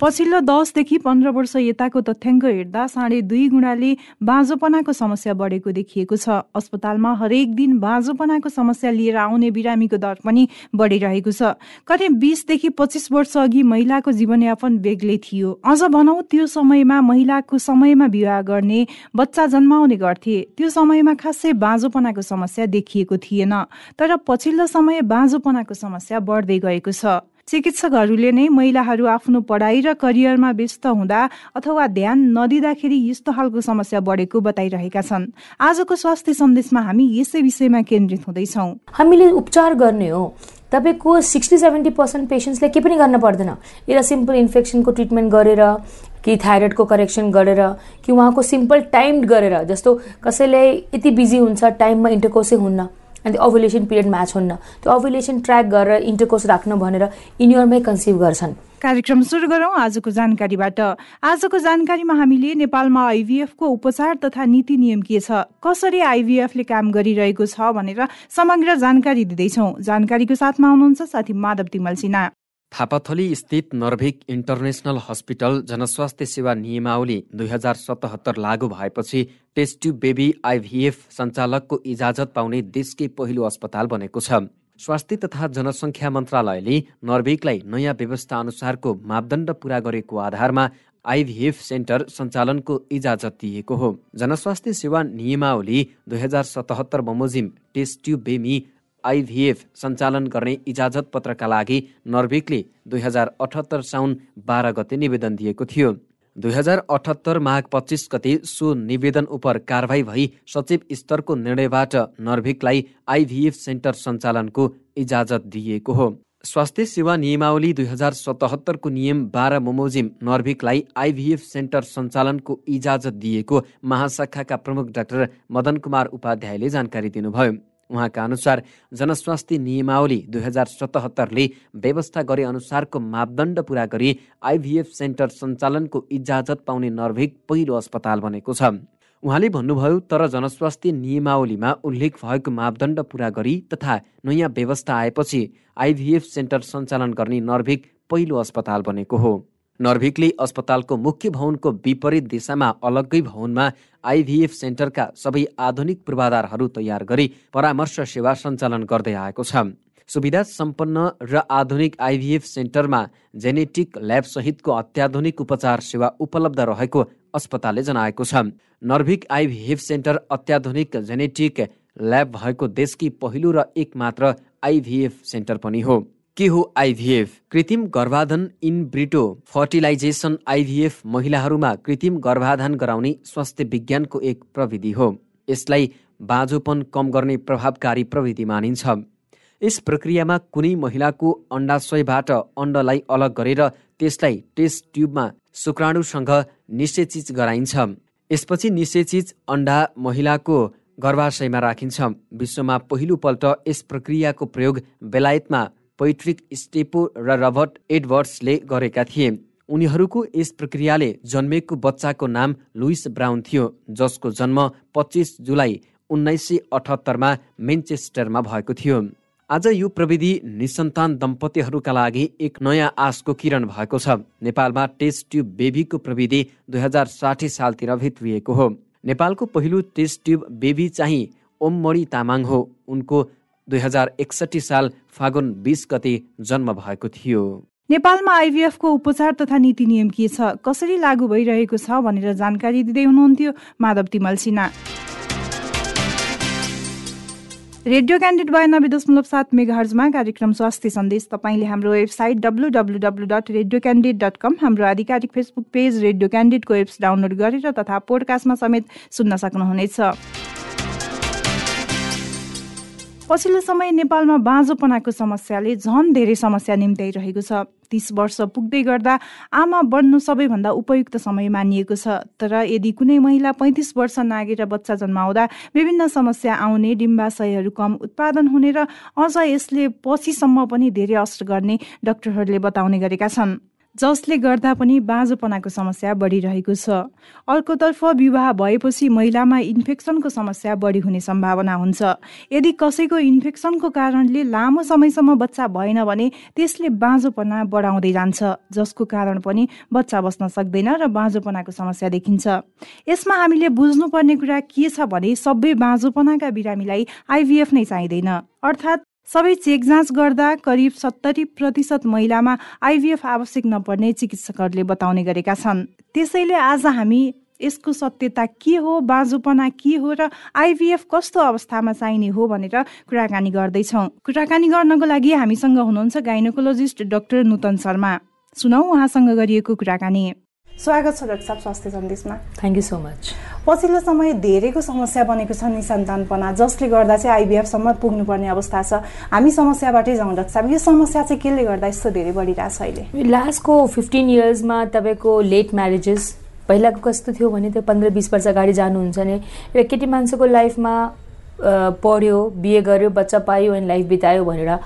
पछिल्लो दसदेखि पन्ध्र वर्ष यताको तथ्याङ्क हेर्दा साढे दुई गुणाले बाँझोपनाको समस्या बढेको देखिएको छ। अस्पतालमा हरेक दिन बाँझोपनाको समस्या लिएर आउने बिरामीको दर पनि बढिरहेको छ। करिब बिसदेखि पच्चिस वर्ष अघि महिलाको जीवनयापन बेग्लै थियो। अझ भनौँ त्यो समयमा महिलाको समयमा विवाह गर्ने बच्चा जन्माउने गर्थे। त्यो समयमा खासै बाँझोपनाको समस्या देखिएको थिएन। तर पछिल्लो समय बाँझोपनाको समस्या बढ्दै गएको छ। चिकित्सकहरूले नै महिलाहरू आफ्नो पढाइ र करियरमा व्यस्त हुँदा अथवा ध्यान नदिँदाखेरि यस्तो खालको समस्या बढेको बताइरहेका छन्। आजको स्वास्थ्य सन्देशमा हामी यसै विषयमा केन्द्रित हुँदैछौँ। हामीले उपचार गर्ने हो। तपाईँको सिक्सटी सेभेन्टी पर्सेन्ट पेसेन्ट्सले केही पनि गर्न पर्दैन। एउटा सिम्पल इन्फेक्सनको ट्रिटमेन्ट गरेर कि थाइरोइडको करेक्सन गरेर कि उहाँको सिम्पल टाइम गरेर जस्तो कसैले यति बिजी हुन्छ टाइममा इन्टरकोसै हुन्न। अनि त्यो ओभुलेसन पिरियड म्याच हुन्न। त्यो ओभुलेसन ट्र्याक गरेर इन्टरकोर्स राख्नु भनेर इन्युरमै कन्सिभ गर्छन्। कार्यक्रम सुरु गरौँ आजको जानकारीबाट। आजको जानकारीमा हामीले नेपालमा आइभीएफको उपचार तथा नीति नियम के छ? कसरी आइभीएफले काम गरिरहेको छ भनेर समग्र जानकारी दिँदैछौँ। जानकारीको साथमा हुनुहुन्छ साथी माधव तिमल सिन्हा। थापाथली स्थित नर्भिक इन्टरनेसनल हस्पिटल जनस्वास्थ्य सेवा नियमावली दुई हजार सतहत्तर लागू भएपछि टेस्ट ट्युब बेबी आइभिएफ सञ्चालकको इजाजत पाउने देशकै पहिलो अस्पताल बनेको छ। स्वास्थ्य तथा जनसङ्ख्या मन्त्रालयले नर्भिकलाई नयाँ व्यवस्था अनुसारको मापदण्ड पूरा गरेको आधारमा आइभिएफ सेन्टर सञ्चालनको इजाजत दिएको हो। जनस्वास्थ्य सेवा नियमावली दुई हजार सतहत्तर बमोजिम टेस्ट ट्युब आइभिएफ सञ्चालन गर्ने इजाजत पत्रका लागि नर्भिकले दुई हजार अठहत्तर साउन बाह्र गते निवेदन दिएको थियो। दुई हजार अठहत्तर माघ पच्चिस गते सो निवेदन उप कारवाही भई सचिव स्तरको निर्णयबाट नर्भिकलाई आइभिएफ सेन्टर सञ्चालनको इजाजत दिइएको हो। स्वास्थ्य सेवा नियमावली दुई हजार सतहत्तरको नियम बाह्र मोमोजिम नर्भिकलाई आइभिएफ सेन्टर सञ्चालनको इजाजत दिएको महाशाखाका प्रमुख डाक्टर मदन कुमार उपाध्यायले जानकारी दिनुभयो। उहाँका अनुसार जनस्वास्थ्य नियमावली दुई हजार सतहत्तरले व्यवस्था गरे अनुसारको मापदण्ड पूरा गरी आइभिएफ सेन्टर सञ्चालनको इजाजत पाउने नर्भिक पहिलो अस्पताल बनेको छ। उहाँले भन्नुभयो तर जनस्वास्थ्य नियमावलीमा उल्लेख भएको मापदण्ड पूरा गरी तथा नयाँ व्यवस्था आएपछि आइभिएफ सेन्टर सञ्चालन गर्ने नर्भिक पहिलो अस्पताल बनेको हो। नर्भिकले अस्पतालको मुख्य भवनको विपरीत दिशामा अलग्गै भवनमा आइभिएफ सेन्टरका सबै आधुनिक पूर्वाधारहरू तयार गरी परामर्श सेवा सञ्चालन गर्दै आएको छ। सुविधा सम्पन्न र आधुनिक आइभिएफ सेन्टरमा जेनेटिक ल्याब सहितको अत्याधुनिक उपचार सेवा उपलब्ध रहेको अस्पतालले जनाएको छ। नर्भिक आइभिएफ सेन्टर अत्याधुनिक जेनेटिक ल्याब भएको देशकी पहिलो र एक मात्र आइभिएफ सेन्टर पनि हो। के हो आइभिएफ? कृत्रिम गर्भाधान इन ब्रिटो फर्टिलाइजेसन आइभिएफ महिलाहरूमा कृत्रिम गर्भाधान गराउने स्वास्थ्य विज्ञानको एक प्रविधि हो। यसलाई बाँझोपन कम गर्ने प्रभावकारी प्रविधि मानिन्छ। यस प्रक्रियामा कुनै महिलाको अण्डाशयबाट अण्डलाई अलग गरेर त्यसलाई टेस्ट ट्युबमा शुक्राणुसँग निषेचित गराइन्छ। यसपछि निषेचित अन्डा महिलाको गर्भाशयमा राखिन्छ। विश्वमा पहिलोपल्ट यस प्रक्रियाको प्रयोग बेलायतमा पैट्रिक स्टेपो र रबर्ट एडवर्ड्सले गरेका थिए। उनीहरूको यस प्रक्रियाले जन्मेको बच्चाको नाम लुइस ब्राउन थियो जसको जन्म पच्चिस जुलाई उन्नाइस सय अठहत्तरमा मेन्चेस्टरमा भएको थियो। आज यो प्रविधि निसन्तान दम्पतिहरूका लागि एक नयाँ आशको किरण भएको छ। नेपालमा टेस्ट ट्युब बेबीको प्रविधि दुई हजार साठी सालतिर भित्रिएको हो। नेपालको पहिलो टेस्ट ट्युब बेबी चाहिँ ओममणि तामाङ हो। उनको दुई हजार एकसठी साल फागुन बिस गते जन्म भएको थियो। नेपालमा आइभीएफको उपचार तथा नीति नियम के छ? कसरी लागू भइरहेको छ भनेर जानकारी दिँदै हुनुहुन्थ्यो माधव तिमल सिन्हा। रेडियो क्यान्डिड बयानब्बे दशमलव सात मेगाहर्जमा कार्यक्रम स्वास्थ्य सन्देश। तपाईँले हाम्रो website W W W dot radio candid dot com हाम्रो आधिकारिक फेसबुक पेज रेडियो क्यान्डिडको एप्स डाउनलोड गरेर तथा पोडकास्टमा समेत सुन्न सक्नुहुनेछ। पछिल्लो समय नेपालमा बाँझोपनाको समस्याले झन धेरै समस्या निम्त्याइरहेको छ। तिस वर्ष पुग्दै गर्दा आमा बन्नु सबैभन्दा उपयुक्त समय मानिएको छ। तर यदि कुनै महिला पैँतिस वर्ष नागेर बच्चा जन्माउँदा विभिन्न समस्या आउने डिम्बाशयहरू कम उत्पादन हुने र अझ यसले पछिसम्म पनि धेरै असर गर्ने डाक्टरहरूले बताउने गरेका छन्। जसले गर्दा पनि बाँझोपनाको समस्या बढिरहेको छ। अर्कोतर्फ विवाह भएपछि महिलामा इन्फेक्सनको समस्या बढी हुने सम्भावना हुन्छ। यदि कसैको इन्फेक्सनको कारणले लामो समयसम्म बच्चा भएन भने त्यसले बाँझोपना बढाउँदै जान्छ जसको कारण पनि बच्चा बस्न सक्दैन र बाँझोपनाको समस्या देखिन्छ। यसमा हामीले बुझ्नुपर्ने कुरा के छ भने सबै बाँझोपनाका बिरामीलाई आइभीएफ नै चाहिँदैन। अर्थात् सबै चेक जाँच गर्दा करिब सत्तरी प्रतिशत महिलामा आइभीएफ आवश्यक नपर्ने चिकित्सकहरूले बताउने गरेका छन्। त्यसैले आज हामी यसको सत्यता के हो बाजुपना के हो र आइभीएफ कस्तो अवस्थामा चाहिने हो भनेर कुराकानी गर्दैछौँ। कुराकानी गर्नको लागि हामीसँग हुनुहुन्छ गाइनोकोलोजिस्ट डाक्टर नुतन शर्मा। सुनौ उहाँसँग गरिएको कुराकानी। स्वागत छ डाक्टर साहब स्वास्थ्य सन्देशमा। थ्याङ्क यू सो मच पछिल्लो समय धेरैको समस्या बनेको छ निसन्तानपना जसले गर्दा चाहिँ आइबिएफसम्म पुग्नुपर्ने अवस्था छ। हामी समस्याबाटै जाउँ डाक्टर साहब। यो समस्या चाहिँ केले गर्दा यस्तो धेरै बढिरहेछ अहिले? लास्टको फिफ्टिन इयर्समा तपाईँको लेट म्यारेजेस पहिलाको कस्तो थियो भने त्यो पन्ध्र बिस वर्ष अगाडि जानुहुन्छ भने एउटा केटी मान्छेको लाइफमा पढ्यो बिहे गर्यो बच्चा पायो अनि लाइफ बितायो भनेर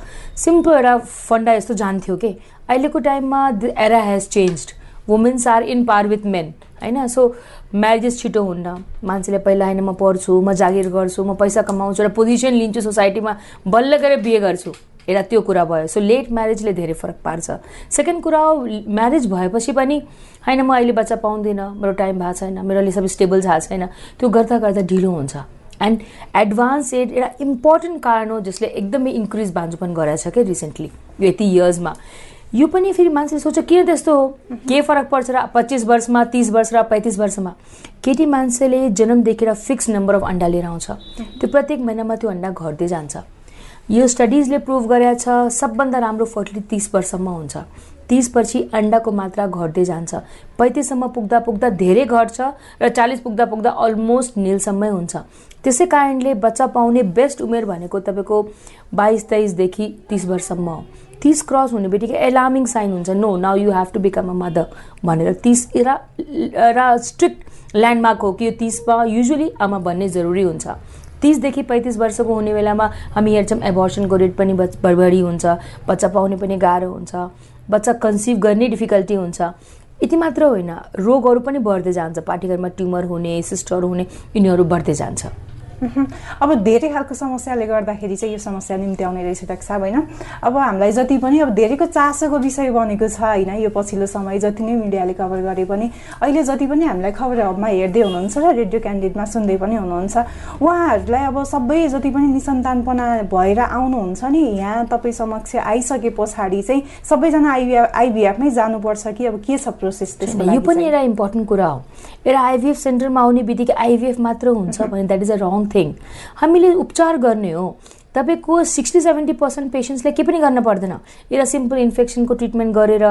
सिम्पल एउटा फन्डा यस्तो जान्थ्यो कि? अहिलेको टाइममा the era has changed women's are in par with men होइन सो म्यारेजेस छिटो हुन्न मान्छेले पहिला होइन म पढ्छु म जागिर गर्छु म पैसा कमाउँछु र पोजिसन लिन्छु सोसाइटीमा बल्ल गरेर बिहे गर्छु एउटा त्यो कुरा भयो सो लेट म्यारेजले धेरै फरक पार्छ सेकेन्ड कुरा हो म्यारेज भएपछि पनि होइन म अहिले बच्चा पाउँदिनँ मेरो टाइम भएको छैन मेरो अहिले सबै स्टेबल भएको छैन त्यो गर्दा गर्दा ढिलो हुन्छ एन्ड एडभान्स एड एउटा इम्पोर्टेन्ट कारण हो जसले एकदमै इन्क्रिज बान्जुपन गराएको छ क्या रिसेन्टली यति इयर्समा यो पनि फेरि मान्छेले सोच्छ किन त्यस्तो हो? के फरक पर्छ र पच्चिस वर्षमा तिस वर्ष र पैँतिस वर्षमा? केटी मान्छेले जन्म देखेर फिक्स नम्बर अफ अन्डा लिएर आउँछ। त्यो प्रत्येक महिनामा त्यो अन्डा घट्दै जान्छ। यो स्टडिजले प्रुभ गरेका छ सबभन्दा राम्रो फर्टिलिटी तिस वर्षसम्म हुन्छ। तिसपछि अन्डाको मात्रा घट्दै जान्छ। पैँतिससम्म पुग्दा पुग्दा धेरै घट्छ र चालिस पुग्दा पुग्दा अलमोस्ट निलसम्मै हुन्छ। त्यसै कारणले बच्चा पाउने बेस्ट उमेर भनेको तपाईँको बाइस तेइसदेखि तिस वर्षसम्म हो। तिस क्रस हुने बित्तिकै एलार्मिङ साइन हुन्छ। No now you have to become a mother भनेर तिस र र स्ट्रिक्ट ल्यान्डमार्क हो कि यो तिसमा युजली आमा भन्ने जरुरी हुन्छ। तिसदेखि पैँतिस वर्षको हुने बेलामा हामी हेर्छौँ एबर्सनको रेट पनि बढी हुन्छ। बच्चा पाउने पनि गाह्रो हुन्छ। बच्चा कन्सिभ गर्ने डिफिकल्टी हुन्छ। यति मात्र होइन रोगहरू पनि बढ्दै जान्छ। पाठीघरमा ट्युमर हुने सिस्टर हुने यिनीहरू बढ्दै जान्छ। अब धेरै खालको समस्याले गर्दाखेरि चाहिँ यो समस्या निम्ति आउने रहेछ साहब होइन? अब हामीलाई जति पनि अब धेरैको चासोको विषय बनेको छ होइन? यो पछिल्लो समय जति नै मिडियाले कभर गरे पनि अहिले जति पनि हामीलाई खबर हबमा हेर्दै हुनुहुन्छ र रेडियो क्यान्डिडेटमा सुन्दै पनि हुनुहुन्छ उहाँहरूलाई अब सबै जति पनि निसन्तानपना भएर आउनुहुन्छ नि यहाँ तपाईँ समक्ष आइसके पछाडि चाहिँ सबैजना आइबिएफ आइबिएफमै जानुपर्छ कि अब के छ प्रोसेस त्यसको यो पनि एउटा इम्पोर्टेन्ट कुरा हो। एउटा आइबिएफ सेन्टरमा आउने बित्तिकै आइबिएफ मात्र हुन्छ भने that is a wrong thing हामीले उपचार गर्ने हो। तपाईँको सिक्सटी सेभेन्टी पर्सेन्ट पेसेन्ट्सले केही पनि गर्न पर्दैन। एउटा सिम्पल इन्फेक्सनको ट्रिटमेन्ट गरेर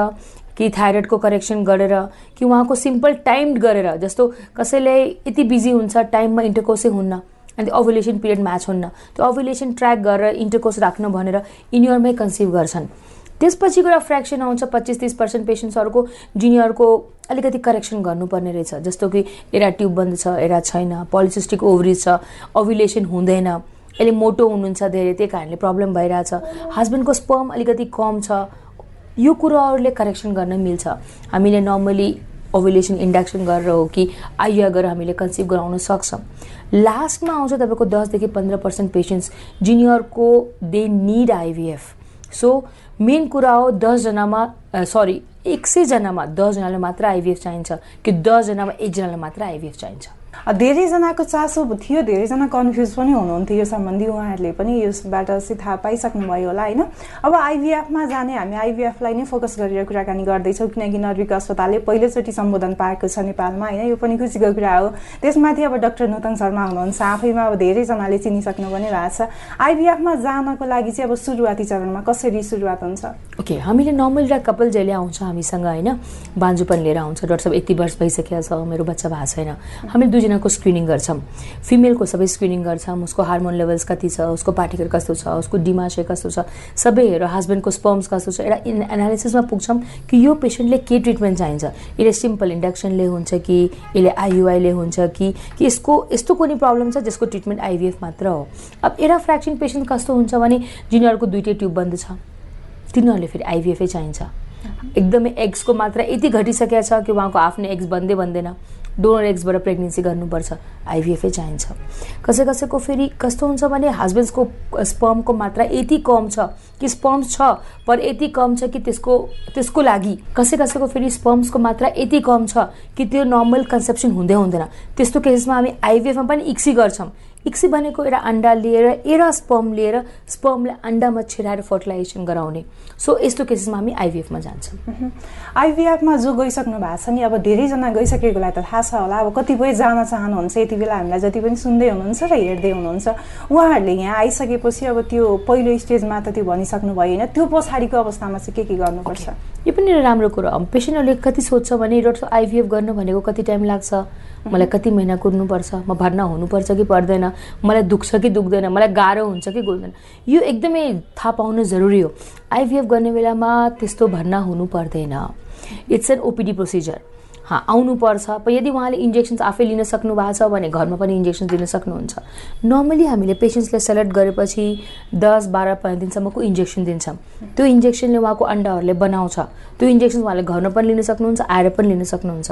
कि थाइरोइडको करेक्सन गरेर कि उहाँको सिम्पल टाइम गरेर जस्तो कसैले यति बिजी हुन्छ टाइममा इन्टरकोसै हुन्न अनि त्यो ओभुलेसन पिरियड म्याच हुन्न त्यो ओभुलेसन ट्र्याक गरेर इन्टरकोस राख्नु भनेर यिनीहरूमै कन्सिभ गर्छन्। त्यसपछिको एउटा फ्रेक्सन आउँछ पच्चिस तिस पर्सेन्ट पेसेन्ट्सहरूको जिनियरको अलिकति करेक्सन गर्नुपर्ने रहेछ। जस्तो कि एरा ट्युब बन्द छ एरा छैन पोलिसिस्टिक ओभरिज छ ओभुलेसन हुँदैन अहिले मोटो हुनुहुन्छ धेरै त्यही कारणले प्रब्लम भइरहेछ। हस्बेन्डको स्पर्म अलिकति कम छ यो कुराहरूले करेक्सन गर्न मिल्छ। हामीले नर्मली ओभुलेसन इन्डक्सन गरेर हो कि आइया गरेर हामीले कन्सिभ गराउन सक्छौँ। लास्टमा आउँछ तपाईँको दसदेखि पन्ध्र percent patients जिनियरको they need IVF so main कुरा हो दसजनामा सरी एक सयजनामा दसजनाले मात्र आइभिएफ चाहिन्छ कि दसजनामा एकजनालाई मात्र आइभिएफ चाहिन्छ। धेरैजनाको चासो थियो धेरैजना कन्फ्युज पनि हुनुहुन्थ्यो यो सम्बन्धी उहाँहरूले पनि यसबाट चाहिँ थाहा पाइसक्नुभयो होला होइन? अब आइभिएफमा जाने हामी आइभिएफलाई नै फोकस गरेर कुराकानी गर्दैछौँ किनकि नर्विक अस्पतालले पहिलोचोटि सम्बोधन पाएको छ नेपालमा होइन? यो पनि खुसीको कुरा हो। त्यसमाथि अब डाक्टर नूतन शर्मा हुनुहुन्छ आफैमा अब धेरैजनाले चिनिसक्नु पनि भएको छ। आइभिएफमा जानको लागि चाहिँ अब सुरुवाती चरणमा कसरी सुरुवात हुन्छ? ओके हामीले नर्मल एउटा कपाल जहिले आउँछ हामीसँग होइन? बान्जुपन लिएर आउँछ डक्टर साहब यति वर्ष भइसकेको छ मेरो बच्चा भएको छैन। हामीले दुईजनाको स्क्रिनिङ गर्छौँ। फिमेलको सबै स्क्रिनिङ गर्छौँ उसको हार्मोन लेभल्स कति छ उसको पार्टिकल कस्तो छ उसको डिमासे कस्तो छ सबै हेरेर हस्बेन्डको स्पर्म्स कस्तो छ एउटा एनालिसिसमा पुग्छौँ कि यो पेसेन्टले के ट्रिटमेन्ट चाहिन्छ। यसले सिम्पल इन्डक्सनले हुन्छ कि यसले आइयुआईले हुन्छ कि कि यसको यस्तो कुनै प्रब्लम छ जसको ट्रिटमेन्ट आइभिएफ मात्र हो। अब एरा फ्रेक्सन पेसेन्ट कस्तो हुन्छ भने जिनीहरूको दुइटै ट्युब बन्द छ। तिनीहरूले फेरि आइभिएफै चाहिन्छ। एकदमै एग्सको मात्रा यति घटिसकेको छ कि उहाँको आफ्नो एग्स बन्दै बन्दैन। डोनर एग्सबाट प्रेग्नेन्सी गर्नुपर्छ। आइभिएफै चाहिन्छ। कसै कसैको फेरि कस्तो हुन्छ भने हस्बेन्ड्सको स्पर्मको मात्रा यति कम छ कि स्पर्म्स छ पर यति कम छ कि त्यसको त्यसको लागि कसै कसैको फेरि स्पर्म्सको मात्रा यति कम छ कि त्यो नर्मल कन्सेप्सन हुँदै हुँदैन। त्यस्तो केसमा हामी आइभिएफमा पनि इक्सी गर्छौँ। इक्सी भनेको एउटा अन्डा लिएर एरा स्पर्म लिएर स्पर्मलाई अन्डामा छिराएर फर्टिलाइजेसन गराउने। सो यस्तो केसेसमा हामी आइभिएफमा जान्छौँ। आइभिएफमा जो गइसक्नु भएको छ नि अब धेरैजना गइसकेकोलाई त थाहा छ होला। अब कतिपय जान चाहनुहुन्छ यति बेला हामीलाई जति पनि सुन्दै हुनुहुन्छ र हेर्दै हुनुहुन्छ उहाँहरूले यहाँ आइसकेपछि अब त्यो पहिलो स्टेजमा त त्यो भनिसक्नु भयो होइन त्यो पछाडिको अवस्थामा चाहिँ के के गर्नुपर्छ? यो पनि राम्रो कुरो पेसेन्टहरूले कति सोध्छ भने डक्टर आइभिएफ गर्नु भनेको कति टाइम लाग्छ? मलाई कति महिना कुर्नुपर्छ म भर्ना हुनुपर्छ कि पर्दैन? मलाई दुख्छ कि दुख्दैन? मलाई गाह्रो हुन्छ कि गुल्दैन? यो एकदमै थाहा पाउनु जरुरी हो। आइभिएफ गर्ने बेलामा त्यस्तो भर्ना हुनु पर्दैन। इट्स एन ओपिडी प्रोसिजर आउनुपर्छ। यदि उहाँले इन्जेक्सन्स आफै लिन सक्नु भएको छ भने घरमा पनि इन्जेक्सन लिन सक्नुहुन्छ। नर्मली हामीले पेसेन्ट्सलाई सेलेक्ट गरेपछि दस बाह्र पन्ध्र दिनसम्मको इन्जेक्सन दिन्छौँ। त्यो इन्जेक्सनले उहाँको अन्डाहरूले बनाउँछ। त्यो इन्जेक्सन उहाँले घरमा पनि लिन सक्नुहुन्छ आएर पनि लिन सक्नुहुन्छ।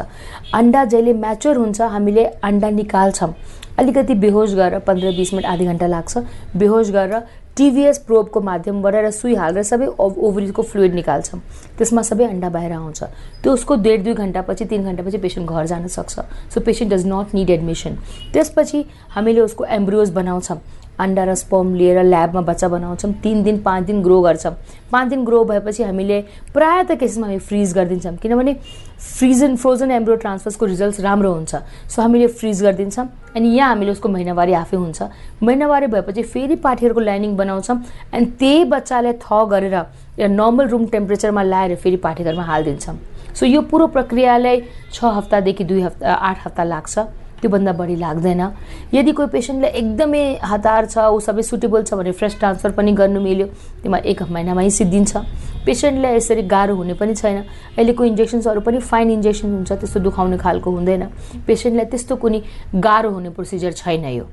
अन्डा जहिले म्याच्योर हुन्छ हामीले अन्डा निकाल्छौँ। अलिकति बेहोस गरेर पन्ध्र बिस मिनट आधी घन्टा लाग्छ। बेहोस गरेर टिभिएस प्रोबको माध्यमबाट र सुई हालेर सबै ओभरिजको फ्लुइड निकाल्छ त्यसमा सबै अन्डा बाहिर आउँछ त्यो उसको डेढ दुई घन्टापछि तिन घन्टापछि पेसेन्ट घर जान सक्छ so patient does not need admission त्यसपछि हामीले उसको एम्ब्रियोज बनाउँछौँ अन्डा र स्पर्म लिएर ल्याबमा बच्चा बनाउँछौँ। तिन दिन पाँच दिन ग्रो गर्छौँ। पाँच दिन ग्रो भएपछि हामीले प्रायः त केसमा हामी फ्रिज गरिदिन्छौँ। किनभने फ्रिजन फ्रोजन एम्ब्रो ट्रान्सफर्सको रिजल्ट्स राम्रो हुन्छ। सो हामीले फ्रिज गरिदिन्छौँ। अनि यहाँ हामीले उसको महिनावारी आफै हुन्छ। महिनावारी भएपछि फेरि पाठीहरूको लाइनिङ बनाउँछौँ। अनि त्यही बच्चालाई थ गरेर या नर्मल रुम टेम्परेचरमा ल्याएर फेरि पाठीघरमा हालिदिन्छौँ। सो यो पुरो प्रक्रियालाई छ हप्तादेखि दुई हप्ता आठ हप्ता लाग्छ। त्योभन्दा बढी लाग्दैन। यदि कोही पेसेन्टलाई एकदमै हतार छ ऊ सबै सुटेबल छ भने फ्रेस ट्रान्सफर पनि गर्नु मिल्यो त्यसमा एक महिनामै सिद्धिन्छ। पेसेन्टलाई यसरी गाह्रो हुने पनि छैन। अहिलेको इन्जेक्सन्सहरू पनि फाइन इन्जेक्सन हुन्छ त्यस्तो दुखाउने खालको हुँदैन। पेसेन्टलाई त्यस्तो कुनै गाह्रो हुने प्रोसिजर छैन यो।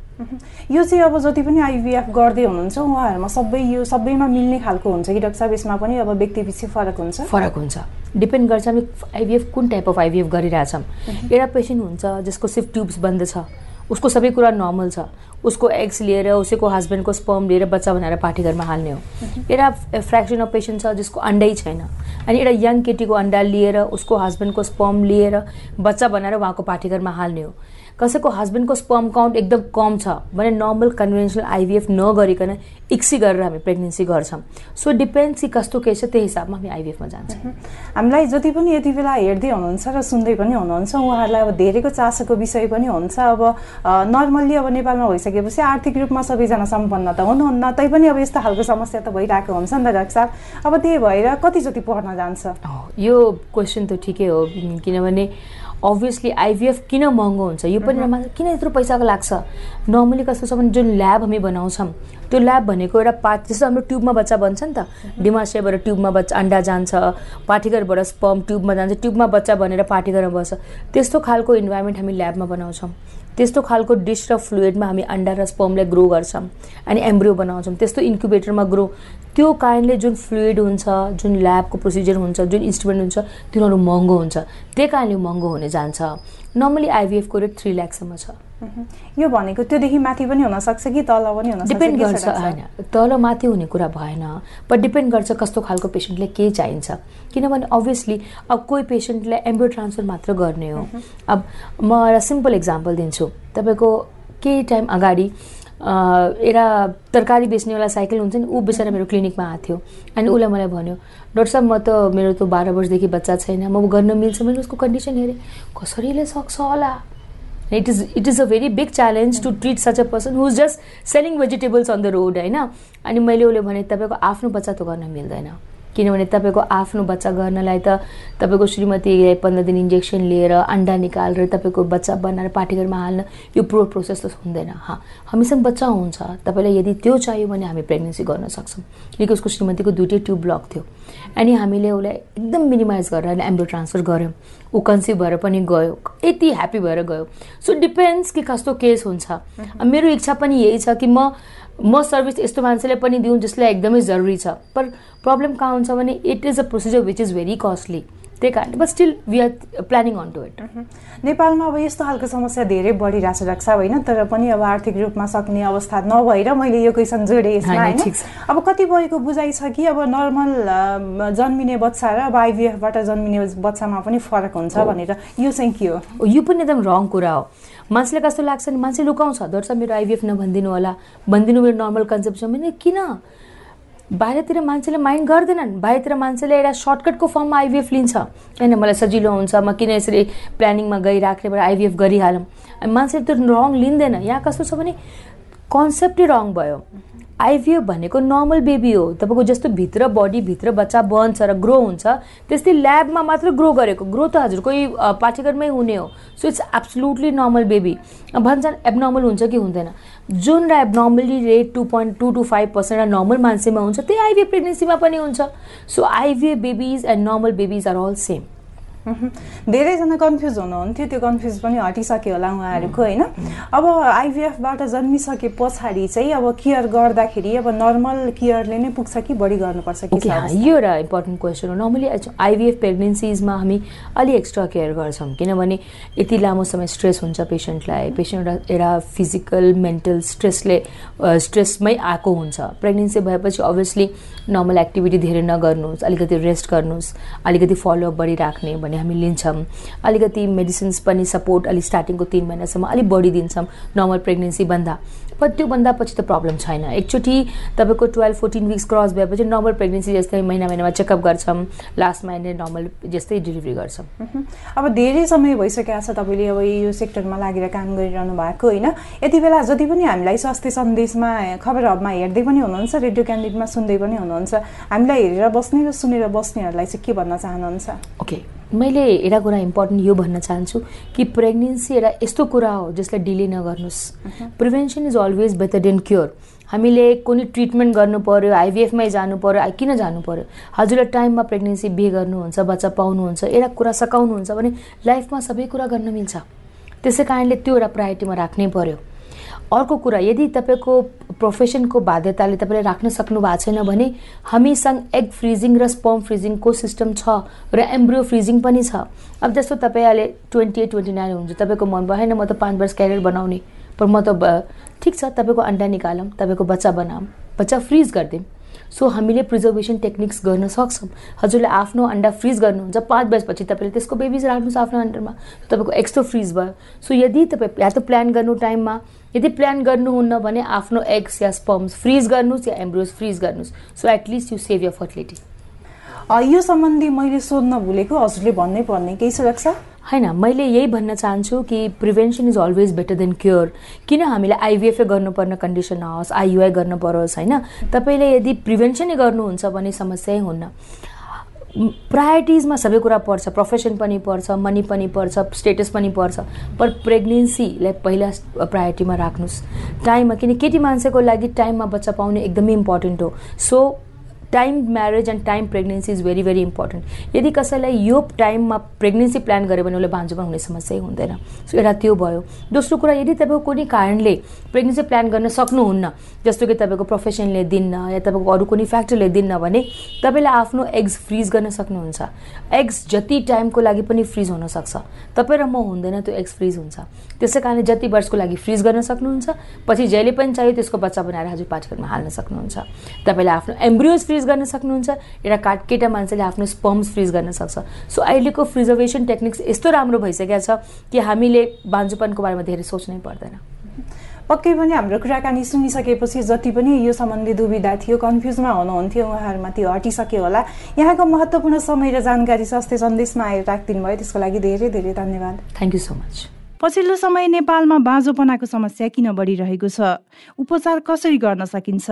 यो चाहिँ अब जति पनि आइभिएफ गर्दै हुनुहुन्छ उहाँहरूमा सबै यो सबैमा मिल्ने खालको हुन्छ कि? डाक्टर साहब यसमा पनि अब व्यक्तिपछि फरक हुन्छ? फरक हुन्छ। डिपेन्ड गर्छ हामी आइभिएफ कुन टाइप अफ आइभिएफ गरिरहेछौँ। एउटा पेसेन्ट हुन्छ जसको सिर्फ ट्युब्स बन्द छ। उसको सबै कुरा नर्मल छ। उसको एग्स लिएर उसैको हस्बेन्डको स्पर्म लिएर बच्चा बनाएर पाठीघरमा हाल्ने हो। एउटा फ्रेक्सन अफ पेसेन्ट छ जसको अन्डै छैन। अनि एउटा यङ केटीको अन्डा लिएर उसको हस्बेन्डको स्पर्म लिएर बच्चा बनाएर उहाँको पाठीघरमा हाल्ने हो। कसैको हस्बेन्डको स्पर्म काउन्ट एकदम कम छ भने नर्मल कन्भेन्सनल आइभिएफ नगरिकन इक्सी गरेर हामी प्रेग्नेन्सी गर्छौँ। सो डिपेन्ड्स कि कस्तो केस छ त्यही हिसाबमा हामी आइभिएफमा जान्छौँ। हामीलाई जति पनि यति बेला हेर्दै हुनुहुन्छ र सुन्दै पनि हुनुहुन्छ उहाँहरूलाई अब धेरैको चासोको विषय पनि हुन्छ। अब नर्मल्ली अब नेपालमा भइसकेपछि आर्थिक रूपमा सबैजना सम्पन्न त हुनुहुन्न। तैपनि अब यस्तो खालको समस्या त भइरहेको हुन्छ नि त डाक्टर साहब। अब त्यही भएर कति जति पढ्न जान्छ? यो क्वेसन त ठिकै हो किनभने अभियसली आइभिएफ किन महँगो हुन्छ? यो पनि mhm. किन यत्रो पैसाको लाग्छ? नर्मली कस्तो छ भने जुन ल्याब हामी बनाउँछौँ त्यो ल्याब भनेको एउटा पार्ट जस्तो हाम्रो ट्युबमा बच्चा बन्छ नि त। डिमासेबाट. ट्युबमा बच्चा अन्डा जान्छ पाठीघरबाट स्पम ट्युबमा जान्छ ट्युबमा बच्चा बनेर पाठीघरमा बस्छ। त्यस्तो खालको इन्भाइरोमेन्ट हामी ल्याबमा बनाउँछौँ। त्यस्तो खालको डिस र फ्लुइडमा हामी अन्डा र स्पमलाई ग्रो गर्छौँ अनि एम्ब्रियो बनाउँछौँ। त्यस्तो इन्क्युबेटरमा ग्रो त्यो कारणले जुन फ्लुइड हुन्छ जुन ल्याबको प्रोसिजर हुन्छ जुन इन्स्ट्रुमेन्ट हुन्छ तिनीहरू महँगो हुन्छ। त्यही कारणले महँगो हुने जान्छ। नर्मली आइभिएफको रेट थ्री ल्याक्ससम्म छ। यो भनेको त्योदेखि माथि पनि हुनसक्छ कि तल पनि हुन डिपेन्ड गर्छ होइन। तल माथि हुने कुरा भएन बट डिपेन्ड गर्छ कस्तो खालको पेसेन्टले के चाहिन्छ। किनभने अभियसली अब कोही पेसेन्टलाई एम्ब्रो ट्रान्सफर मात्र गर्ने हो। अब म एउटा सिम्पल इक्जाम्पल दिन्छु। तपाईँको केही टाइम अगाडि एउटा तरकारी बेच्नेवाला साइकल हुन्छ नि ऊ बेचेर मेरो क्लिनिकमा आएको थियो। अनि उसलाई मलाई भन्यो डक्टर साहब म त मेरो त बाह्र वर्षदेखि बच्चा छैन। म गर्न मिल्छ मैले उसको कन्डिसन हेरेँ। कसरीले सक्छ होला? It is it is a very big challenge to treat such a person who is just selling vegetables on the road होइन अनि मैले उसले भने तपाईँको आफ्नो बच्चा त गर्न मिल्दैन किनभने तपाईँको आफ्नो बच्चा गर्नलाई त तपाईँको श्रीमतीलाई पन्ध्र दिन इन्जेक्सन लिएर अन्डा निकालेर तपाईँको बच्चा बनाएर पाठेघरमा हाल्न यो प्रो प्रोसेस त हुँदैन। हाँ हामीसँग बच्चा हुन्छ। तपाईँलाई यदि त्यो चाहियो भने हामी प्रेग्नेन्सी गर्न सक्छौँ। किनकि उसको श्रीमतीको दुइटै ट्युब ब्लक थियो। अनि हामीले उसलाई एकदम मिनिमाइज गरेर एम्ब्रो ट्रान्सफर गऱ्यौँ। ऊ कन्सिभ भएर पनि गयो। यति ह्याप्पी भएर गयो। सो डिपेन्ड्स कि कस्तो केस हुन्छ। मेरो इच्छा पनि यही छ कि म म सर्भिस यस्तो मान्छेले पनि दिउँ जसलाई एकदमै जरुरी छ। पर प्रब्लम कहाँ हुन्छ भने it is a procedure which is very costly त्यही कारणले but still we are planning on to it नेपालमा अब यस्तो खालको समस्या धेरै बढिरहेको छ रक्षा होइन तर पनि अब आर्थिक रूपमा सक्ने अवस्था नभएर मैले यो क्वेसन जोडेँ यसमा होइन अब कतिपयको बुझाइ छ कि अब नर्मल जन्मिने बच्चा र अब आइबिएफबाट जन्मिने बच्चामा पनि फरक हुन्छ भनेर। यो चाहिँ के हो? यो पनि एकदम रङ कुरा हो। मान्छेलाई कस्तो लाग्छ नि? मान्छे लुकाउँछ। दर्श मेरो आइबिएफ नभनिदिनु होला। भनिदिनु मेरो नर्मल कन्सेप्ट छ भने किन? बाहिरतिर मान्छेले माइन्ड गर्दैनन्। बाहिरतिर मान्छेले एउटा सर्टकटको फर्ममा आइबिएफ लिन्छ। होइन मलाई सजिलो हुन्छ। म किन यसरी प्लानिङमा गइराख्नेबाट आइबिएफ गरिहालौँ? मान्छेले त्यो रङ लिँदैन। यहाँ कस्तो छ भने कन्सेप्टै रङ भयो। आइभिएफ भनेको नर्मल बेबी हो। तपाईँको जस्तो भित्र बडीभित्र बच्चा बन्छ र ग्रो हुन्छ त्यस्तै ल्याबमा मात्र ग्रो गरेको। ग्रो त हजुर कोही पाठ्यक्रममै हुने हो। So it's absolutely normal baby भन्छन् एबनर्मल हुन्छ कि हुँदैन? जुन र abnormally rate two point two two five percent normal मान्छेमा हुन्छ त्यही आइभिएफ प्रेग्नेन्सीमा पनि हुन्छ। So IVF babies and normal babies are all same धेरैजना कन्फ्युज हुनुहुन्थ्यो त्यो कन्फ्युज पनि हटिसक्यो होला उहाँहरूको होइन? अब आइभिएफबाट जन्मिसके पछाडि चाहिँ अब केयर गर्दाखेरि अब नर्मल केयरले नै पुग्छ कि बढी गर्नुपर्छ कि यो एउटा इम्पोर्टेन्ट क्वेसन हो। नर्मली आइभिएफ प्रेग्नेन्सिजमा हामी अलि एक्स्ट्रा केयर गर्छौँ किनभने यति लामो समय स्ट्रेस हुन्छ पेसेन्टलाई पेसेन्ट एउटा एउटा फिजिकल मेन्टल स्ट्रेसले स्ट्रेसमै आएको हुन्छ। प्रेग्नेन्सी भएपछि अभियसली नर्मल एक्टिभिटी धेरै नगर्नुहोस् अलिकति रेस्ट गर्नुहोस् अलिकति फलोअप बढिराख्ने भने हामी लिन्छौँ। अलिकति मेडिसिन्स पनि सपोर्ट अलिक स्टार्टिङको तिन महिनासम्म अलिक बढी दिन्छौँ नर्मल प्रेग्नेन्सी भन्दा। पर त्योभन्दा पछि त प्रब्लम छैन। एकचोटि तपाईँको टुवेल्भ फोर्टिन विक्स क्रस भएपछि नर्मल प्रेग्नेन्सी जस्तै महिना महिनामा चेकअप गर्छौँ। लास्ट महिना नर्मल जस्तै डेलिभरी गर्छौँ। अब धेरै समय भइसकेको छ तपाईँले अब यो सेक्टरमा लागेर काम गरिरहनु भएको होइन। यति बेला जति पनि हामीलाई स्वास्थ्य सन्देशमा खबर हबमा हेर्दै पनि हुनुहुन्छ रेडियो क्यान्डिडेटमा सुन्दै पनि हुनुहुन्छ हामीलाई हेरेर बस्ने र सुनेर बस्नेहरूलाई चाहिँ के भन्न चाहनुहुन्छ? ओके मैले एउटा कुरा इम्पोर्टेन्ट यो भन्न चाहन्छु कि प्रेग्नेन्सी एउटा यस्तो कुरा हो जसलाई डिले नगर्नुहोस्। Prevention is always better than cure हामीले कुनै ट्रिटमेन्ट गर्नु पऱ्यो आइभिएफमै जानु पऱ्यो किन जानु पऱ्यो हजुरलाई टाइममा प्रेग्नेन्सी बिहे गर्नुहुन्छ बच्चा पाउनुहुन्छ एउटा कुरा सकाउनुहुन्छ भने लाइफमा सबै कुरा गर्न मिल्छ। त्यसै कारणले त्यो एउटा प्रायोरिटीमा राख्नै पऱ्यो अर्को कुरा यदि तपाईँको प्रोफेसनको बाध्यताले तपाईँले राख्न सक्नु भएको छैन भने हामीसँग एग फ्रिजिङ र स्पर्म फ्रिजिङको सिस्टम छ र एम्ब्रियो फ्रिजिङ पनि छ। अब जस्तो तपाईँ अहिले ट्वेन्टी एट ट्वेन्टी नाइन हुन्छ तपाईँको मन होइन म त पाँच वर्ष क्यारियर बनाउने पर म त ठिक छ तपाईँको अन्डा निकालौँ तपाईँको बच्चा बनाऊँ बच्चा फ्रिज गरिदिउँ सो हामीले प्रिजर्भेसन टेक्निक्स गर्न सक्छौँ। हजुरले आफ्नो अन्डा फ्रिज गर्नुहुन्छ पाँच बजीपछि तपाईँले त्यसको बेबिज राख्नुहोस् आफ्नो अन्डरमा। तपाईँको एक्स्ट्रा फ्रिज भयो। सो यदि तपाईँ या त प्लान गर्नु टाइममा यदि प्लान गर्नुहुन्न भने आफ्नो एग्स या स्पम्स फ्रिज गर्नुहोस् या एम्ब्रोज फ्रिज गर्नुहोस्। So at least you save your fertility यो सम्बन्धी मैले सोध्न भुलेको हजुरले भन्नै पर्ने। केही छ होइन मैले यही भन्न चाहन्छु कि prevention is always better than cure किन हामीले आइभिएफए गर्नुपर्ने कन्डिसन नहोस् आइयुआई गर्नु परोस् होइन तपाईँले यदि प्रिभेन्सनै गर्नुहुन्छ भने समस्यै हुन्न। प्रायोरिटिजमा सबै कुरा पर्छ प्रोफेसन पनि पर्छ मनी पनि पर्छ स्टेटस पनि पर्छ पर प्रेग्नेन्सीलाई पहिला प्रायोरिटीमा राख्नुहोस् टाइममा किन केटी मान्छेको लागि टाइममा बच्चा पाउने एकदमै इम्पोर्टेन्ट हो। So time marriage and time pregnancy is very very important यदि कसैलाई यो टाइममा प्रेग्नेन्सी प्लान गर्यो भने उसले भान्जुमा हुने समस्या हुँदैन। सो एउटा त्यो भयो। दोस्रो कुरा यदि तपाईँको कुनै कारणले प्रेग्नेन्सी प्लान गर्न सक्नुहुन्न जस्तो कि तपाईँको प्रोफेसनले दिन्न या तपाईँको अरू कुनै फ्याक्टरले दिन्न भने तपाईँले आफ्नो एग्स फ्रिज गर्न सक्नुहुन्छ। एग्स जति टाइमको लागि पनि फ्रिज हुनसक्छ तपाईँ र म हुँदैन त्यो एग्स फ्रिज हुन्छ। त्यसै कारणले जति वर्षको लागि फ्रिज गर्न सक्नुहुन्छ पछि जहिले पनि चाहियो त्यसको बच्चा बनाएर हजुर पाठ्यक्रममा हाल्न सक्नुहुन्छ। तपाईँले आफ्नो एम्ब्रियोज फ्रिज गर्न सक्नुहुन्छ एउटा काट केटा मान्छेले आफ्नो स्पम्स फ्रिज गर्न सक्छ। सो अहिलेको फ्रिजर्भेसन टेक्निक्स यस्तो राम्रो भइसकेको छ कि हामीले बान्जुपनको बारेमा धेरै सोच्नै पर्दैन। पक्कै पनि हाम्रो कुराकानी सुनिसकेपछि जति पनि यो सम्बन्धी दुविधा थियो कन्फ्युजमा हुनुहुन्थ्यो उहाँहरूमा त्यो हटिसक्यो होला। यहाँको महत्त्वपूर्ण समय र जानकारी स्वास्थ्य सन्देशमा आएर राखिदिनु भयो त्यसको लागि धेरै धेरै धन्यवाद। थ्याङ्क यू सो मच पछिल्लो समय नेपालमा बाँझोपनाको समस्या किन बढिरहेको छ? उपचार कसरी गर्न सकिन्छ?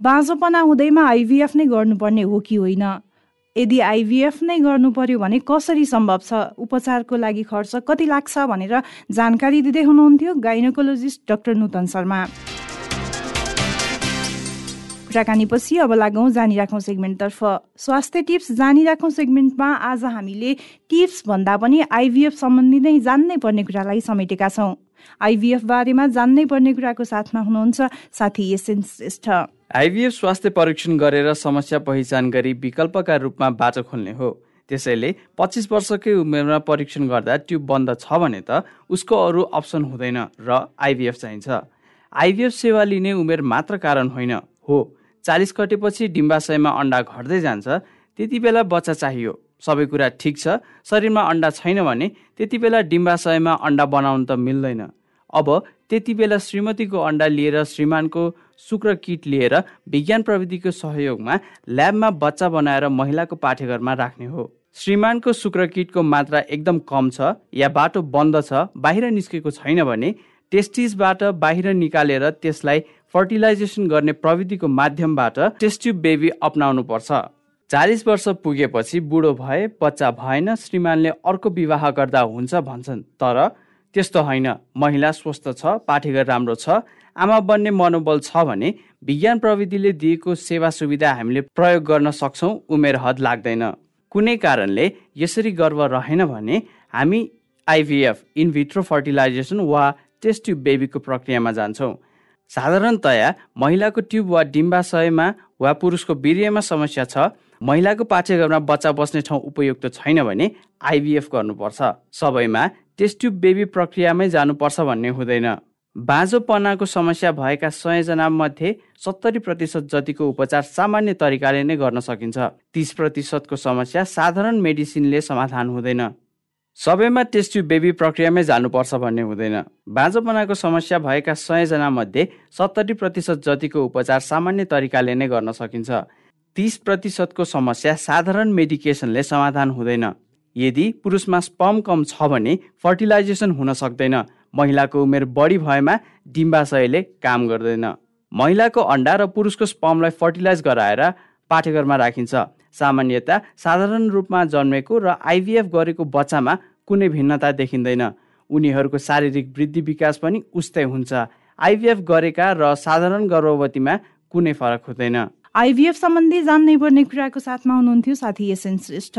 बाँझोपना हुँदैमा आइभिएफ नै गर्नुपर्ने हो कि होइन? यदि आइभीएफ नै गर्नु पर्यो भने कसरी सम्भव छ? उपचारको लागि खर्च कति लाग्छ भनेर जानकारी दिँदै हुनुहुन्थ्यो गाइनोकोलोजिस्ट डाक्टर नूतन शर्मा। कुराकानीपछि अब लागौँ जानिराखौँ सेगमेन्टतर्फ। स्वास्थ्य टिप्स जानिराखौँ सेगमेन्टमा आज हामीले टिप्स भन्दा पनि आइभीएफ सम्बन्धी नै जान्नै पर्ने कुरालाई समेटेका छौँ। आइभीएफ बारेमा जान्नै पर्ने कुराको साथमा हुनुहुन्छ साथी एसएन श्रेष्ठ। आइभीएफ स्वास्थ्य परीक्षण गरेर समस्या पहिचान गरी विकल्पका रूपमा बाटो खोल्ने हो। त्यसैले पच्चिस वर्षकै उमेरमा परीक्षण गर्दा ट्युब बन्द छ भने त उसको अरू अप्सन हुँदैन र आइभीएफ चाहिन्छ। आइभीएफ सेवा लिने उमेर मात्र कारण होइन। हो चालिस कटेपछि डिम्बाशयमा अन्डा घट्दै जान्छ त्यति बेला बच्चा चाहियो। सबै कुरा ठिक छ शरीरमा अन्डा छैन भने त्यति बेला डिम्बाशयमा अन्डा बनाउनु त मिल्दैन। अब त्यति बेला श्रीमतीको अन्डा लिएर श्रीमानको शुक्र किट लिएर विज्ञान प्रविधिको सहयोगमा ल्याबमा बच्चा बनाएर महिलाको पाठेघरमा राख्ने हो। श्रीमानको शुक्र किटको मात्रा एकदम कम छ या बाटो बन्द छ बाहिर निस्केको छैन भने टेस्टिसबाट बाहिर निकालेर त्यसलाई फर्टिलाइजेसन गर्ने प्रविधिको माध्यमबाट टेस्ट्युब बेबी अप्नाउनु पर्छ चालिस वर्ष पुगेपछि बुढो भए बच्चा भएन श्रीमानले अर्को विवाह गर्दा हुन्छ भन्छन् तर त्यस्तो होइन। महिला स्वस्थ छ पाठेघर राम्रो छ। आमा बन्ने मनोबल छ भने विज्ञान प्रविधिले दिएको सेवा सुविधा हामीले प्रयोग गर्न सक्छौँ उमेर हद लाग्दैन। कुनै कारणले यसरी गर्व रहेन भने हामी आइभिएफ इनभिट्रो फर्टिलाइजेसन वा टेस्ट ट्युब बेबीको प्रक्रियामा जान्छौँ। साधारणतया महिलाको ट्युब वा डिम्बाशयमा वा पुरुषको वीर्यमा समस्या छ। महिलाको पाठ्यक्रममा बच्चा बस्ने ठाउँ उपयुक्त छैन भने आइभिएफ गर्नुपर्छ। सबैमा टेस्ट ट्युब बेबी प्रक्रियामै जानुपर्छ भन्ने हुँदैन। बाँझोपनाको समस्या भएका सयजना मध्ये सत्तरी प्रतिशत जतिको उपचार सामान्य तरिकाले नै गर्न सकिन्छ। तिस प्रतिशतको समस्या साधारण मेडिसिनले समाधान हुँदैन। सबैमा टेस्ट ट्युब बेबी प्रक्रियामै जानुपर्छ भन्ने हुँदैन। बाँझोपनाको समस्या भएका सयजना मध्ये सत्तरी प्रतिशत जतिको उपचार सामान्य तरिकाले नै गर्न सकिन्छ। तिस प्रतिशतको समस्या साधारण मेडिकेसनले समाधान हुँदैन। यदि पुरुषमा स्पम कम छ भने फर्टिलाइजेसन हुन सक्दैन। महिलाको उमेर बढी भएमा डिम्बाशयले काम गर्दैन। महिलाको अन्डा र पुरुषको स्पमलाई फर्टिलाइज गराएर पाठेघरमा राखिन्छ। सामान्यता साधारण रूपमा जन्मेको र आइभिएफ गरेको बच्चामा कुनै भिन्नता देखिँदैन। उनीहरूको शारीरिक वृद्धि विकास पनि उस्तै हुन्छ। आइभिएफ गरेका र साधारण गर्भवतीमा कुनै फरक हुँदैन। आइभिएफ सम्बन्धी जान्नै पर्ने कुराको साथमा हुनुहुन्थ्यो साथी एसएन श्रेष्ठ।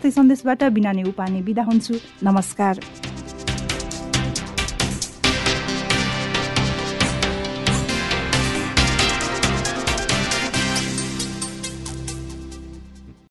सन्देशबाट बिना उपाने बिदा हुन्छु। नमस्कार।